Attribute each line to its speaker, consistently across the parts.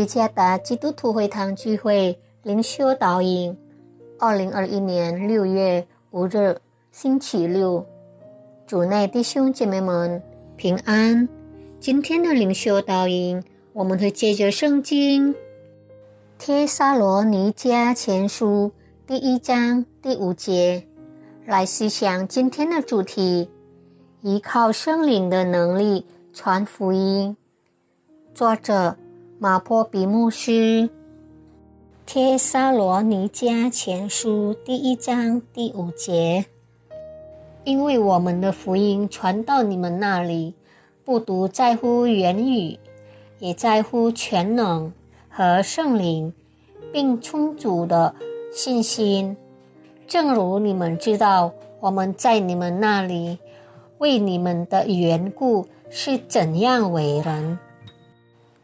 Speaker 1: 耶加达基督徒会堂聚会灵修导引，二零二一年六月五日星期六，主内弟兄姐妹们平安。今天的灵修导引，我们会借着圣经《帖撒罗尼迦前书》第一章第五节来思想今天的主题：依靠圣灵的能力传福音。作者。马坡比牧师《帖撒罗尼迦前书》第一章第五节，因为我们的福音传到你们那里，不独在乎言语，也在乎全能和圣灵，并充足的信心。正如你们知道，我们在你们那里为你们的缘故是怎样为人。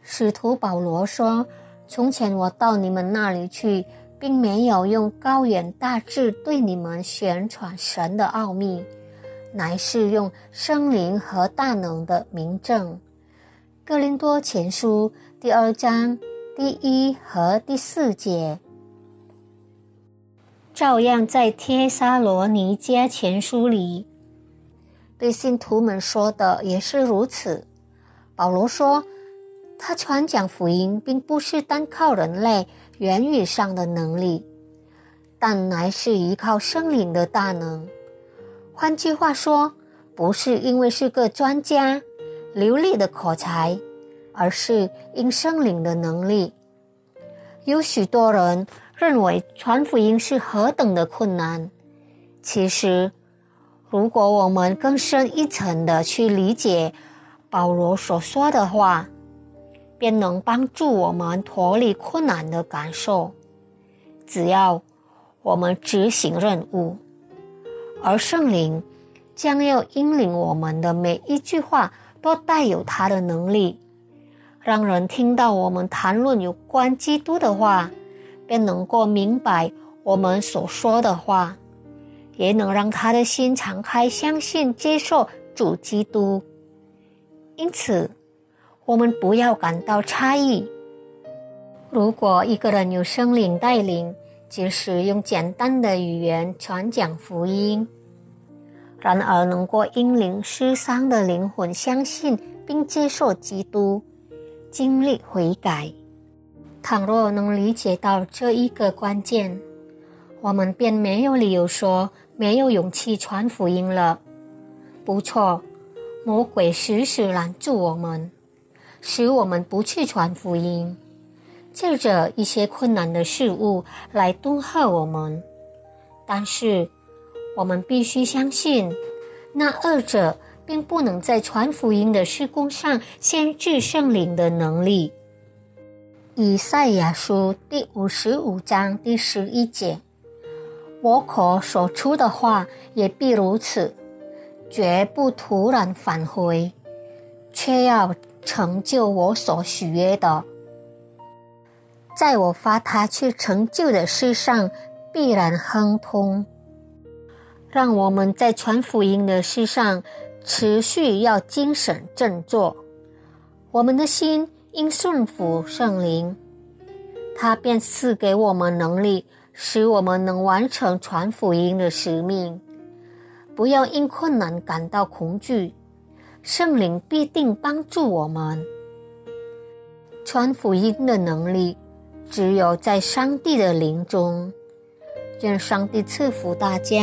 Speaker 1: 使徒保罗说：“从前我到你们那里去，并没有用高远大志对你们宣传神的奥秘，乃是用生灵和大能的明证。”哥林多前书第二章第一和第四节，照样在帖撒罗尼迦前书里对信徒们说的也是如此。保罗说。他传讲福音，并不是单靠人类言语上的能力，但乃是依靠圣灵的大能。换句话说，不是因为是个专家、流利的口才，而是因圣灵的能力。有许多人认为传福音是何等的困难，其实，如果我们更深一层的去理解保罗所说的话，便能帮助我们脱离困难的感受。只要我们执行任务，而圣灵将要引领我们的每一句话都带有他的能力，让人听到我们谈论有关基督的话，便能够明白我们所说的话，也能让他的心敞开，相信接受主基督。因此。我们不要感到诧异。如果一个人有圣灵带领，即使用简单的语言传讲福音，然而能够因灵失丧的灵魂相信并接受基督，经历悔改。倘若能理解到这一个关键，我们便没有理由说没有勇气传福音了。不错，魔鬼时时拦住我们。使我们不去传福音，借着一些困难的事物来恫吓我们。但是，我们必须相信，那二者并不能在传福音的施工上限制圣灵的能力。以赛亚书第五十五章第十一节：“我口所出的话也必如此，绝不突然返回，却要。”成就我所许约的，在我发他去成就的事上，必然亨通。让我们在传福音的事上持续要精神振作，我们的心应顺服圣灵，他便赐给我们能力，使我们能完成传福音的使命。不要因困难感到恐惧。圣灵必定帮助我们传福音的能力，只有在上帝的灵中。愿上帝赐福大家。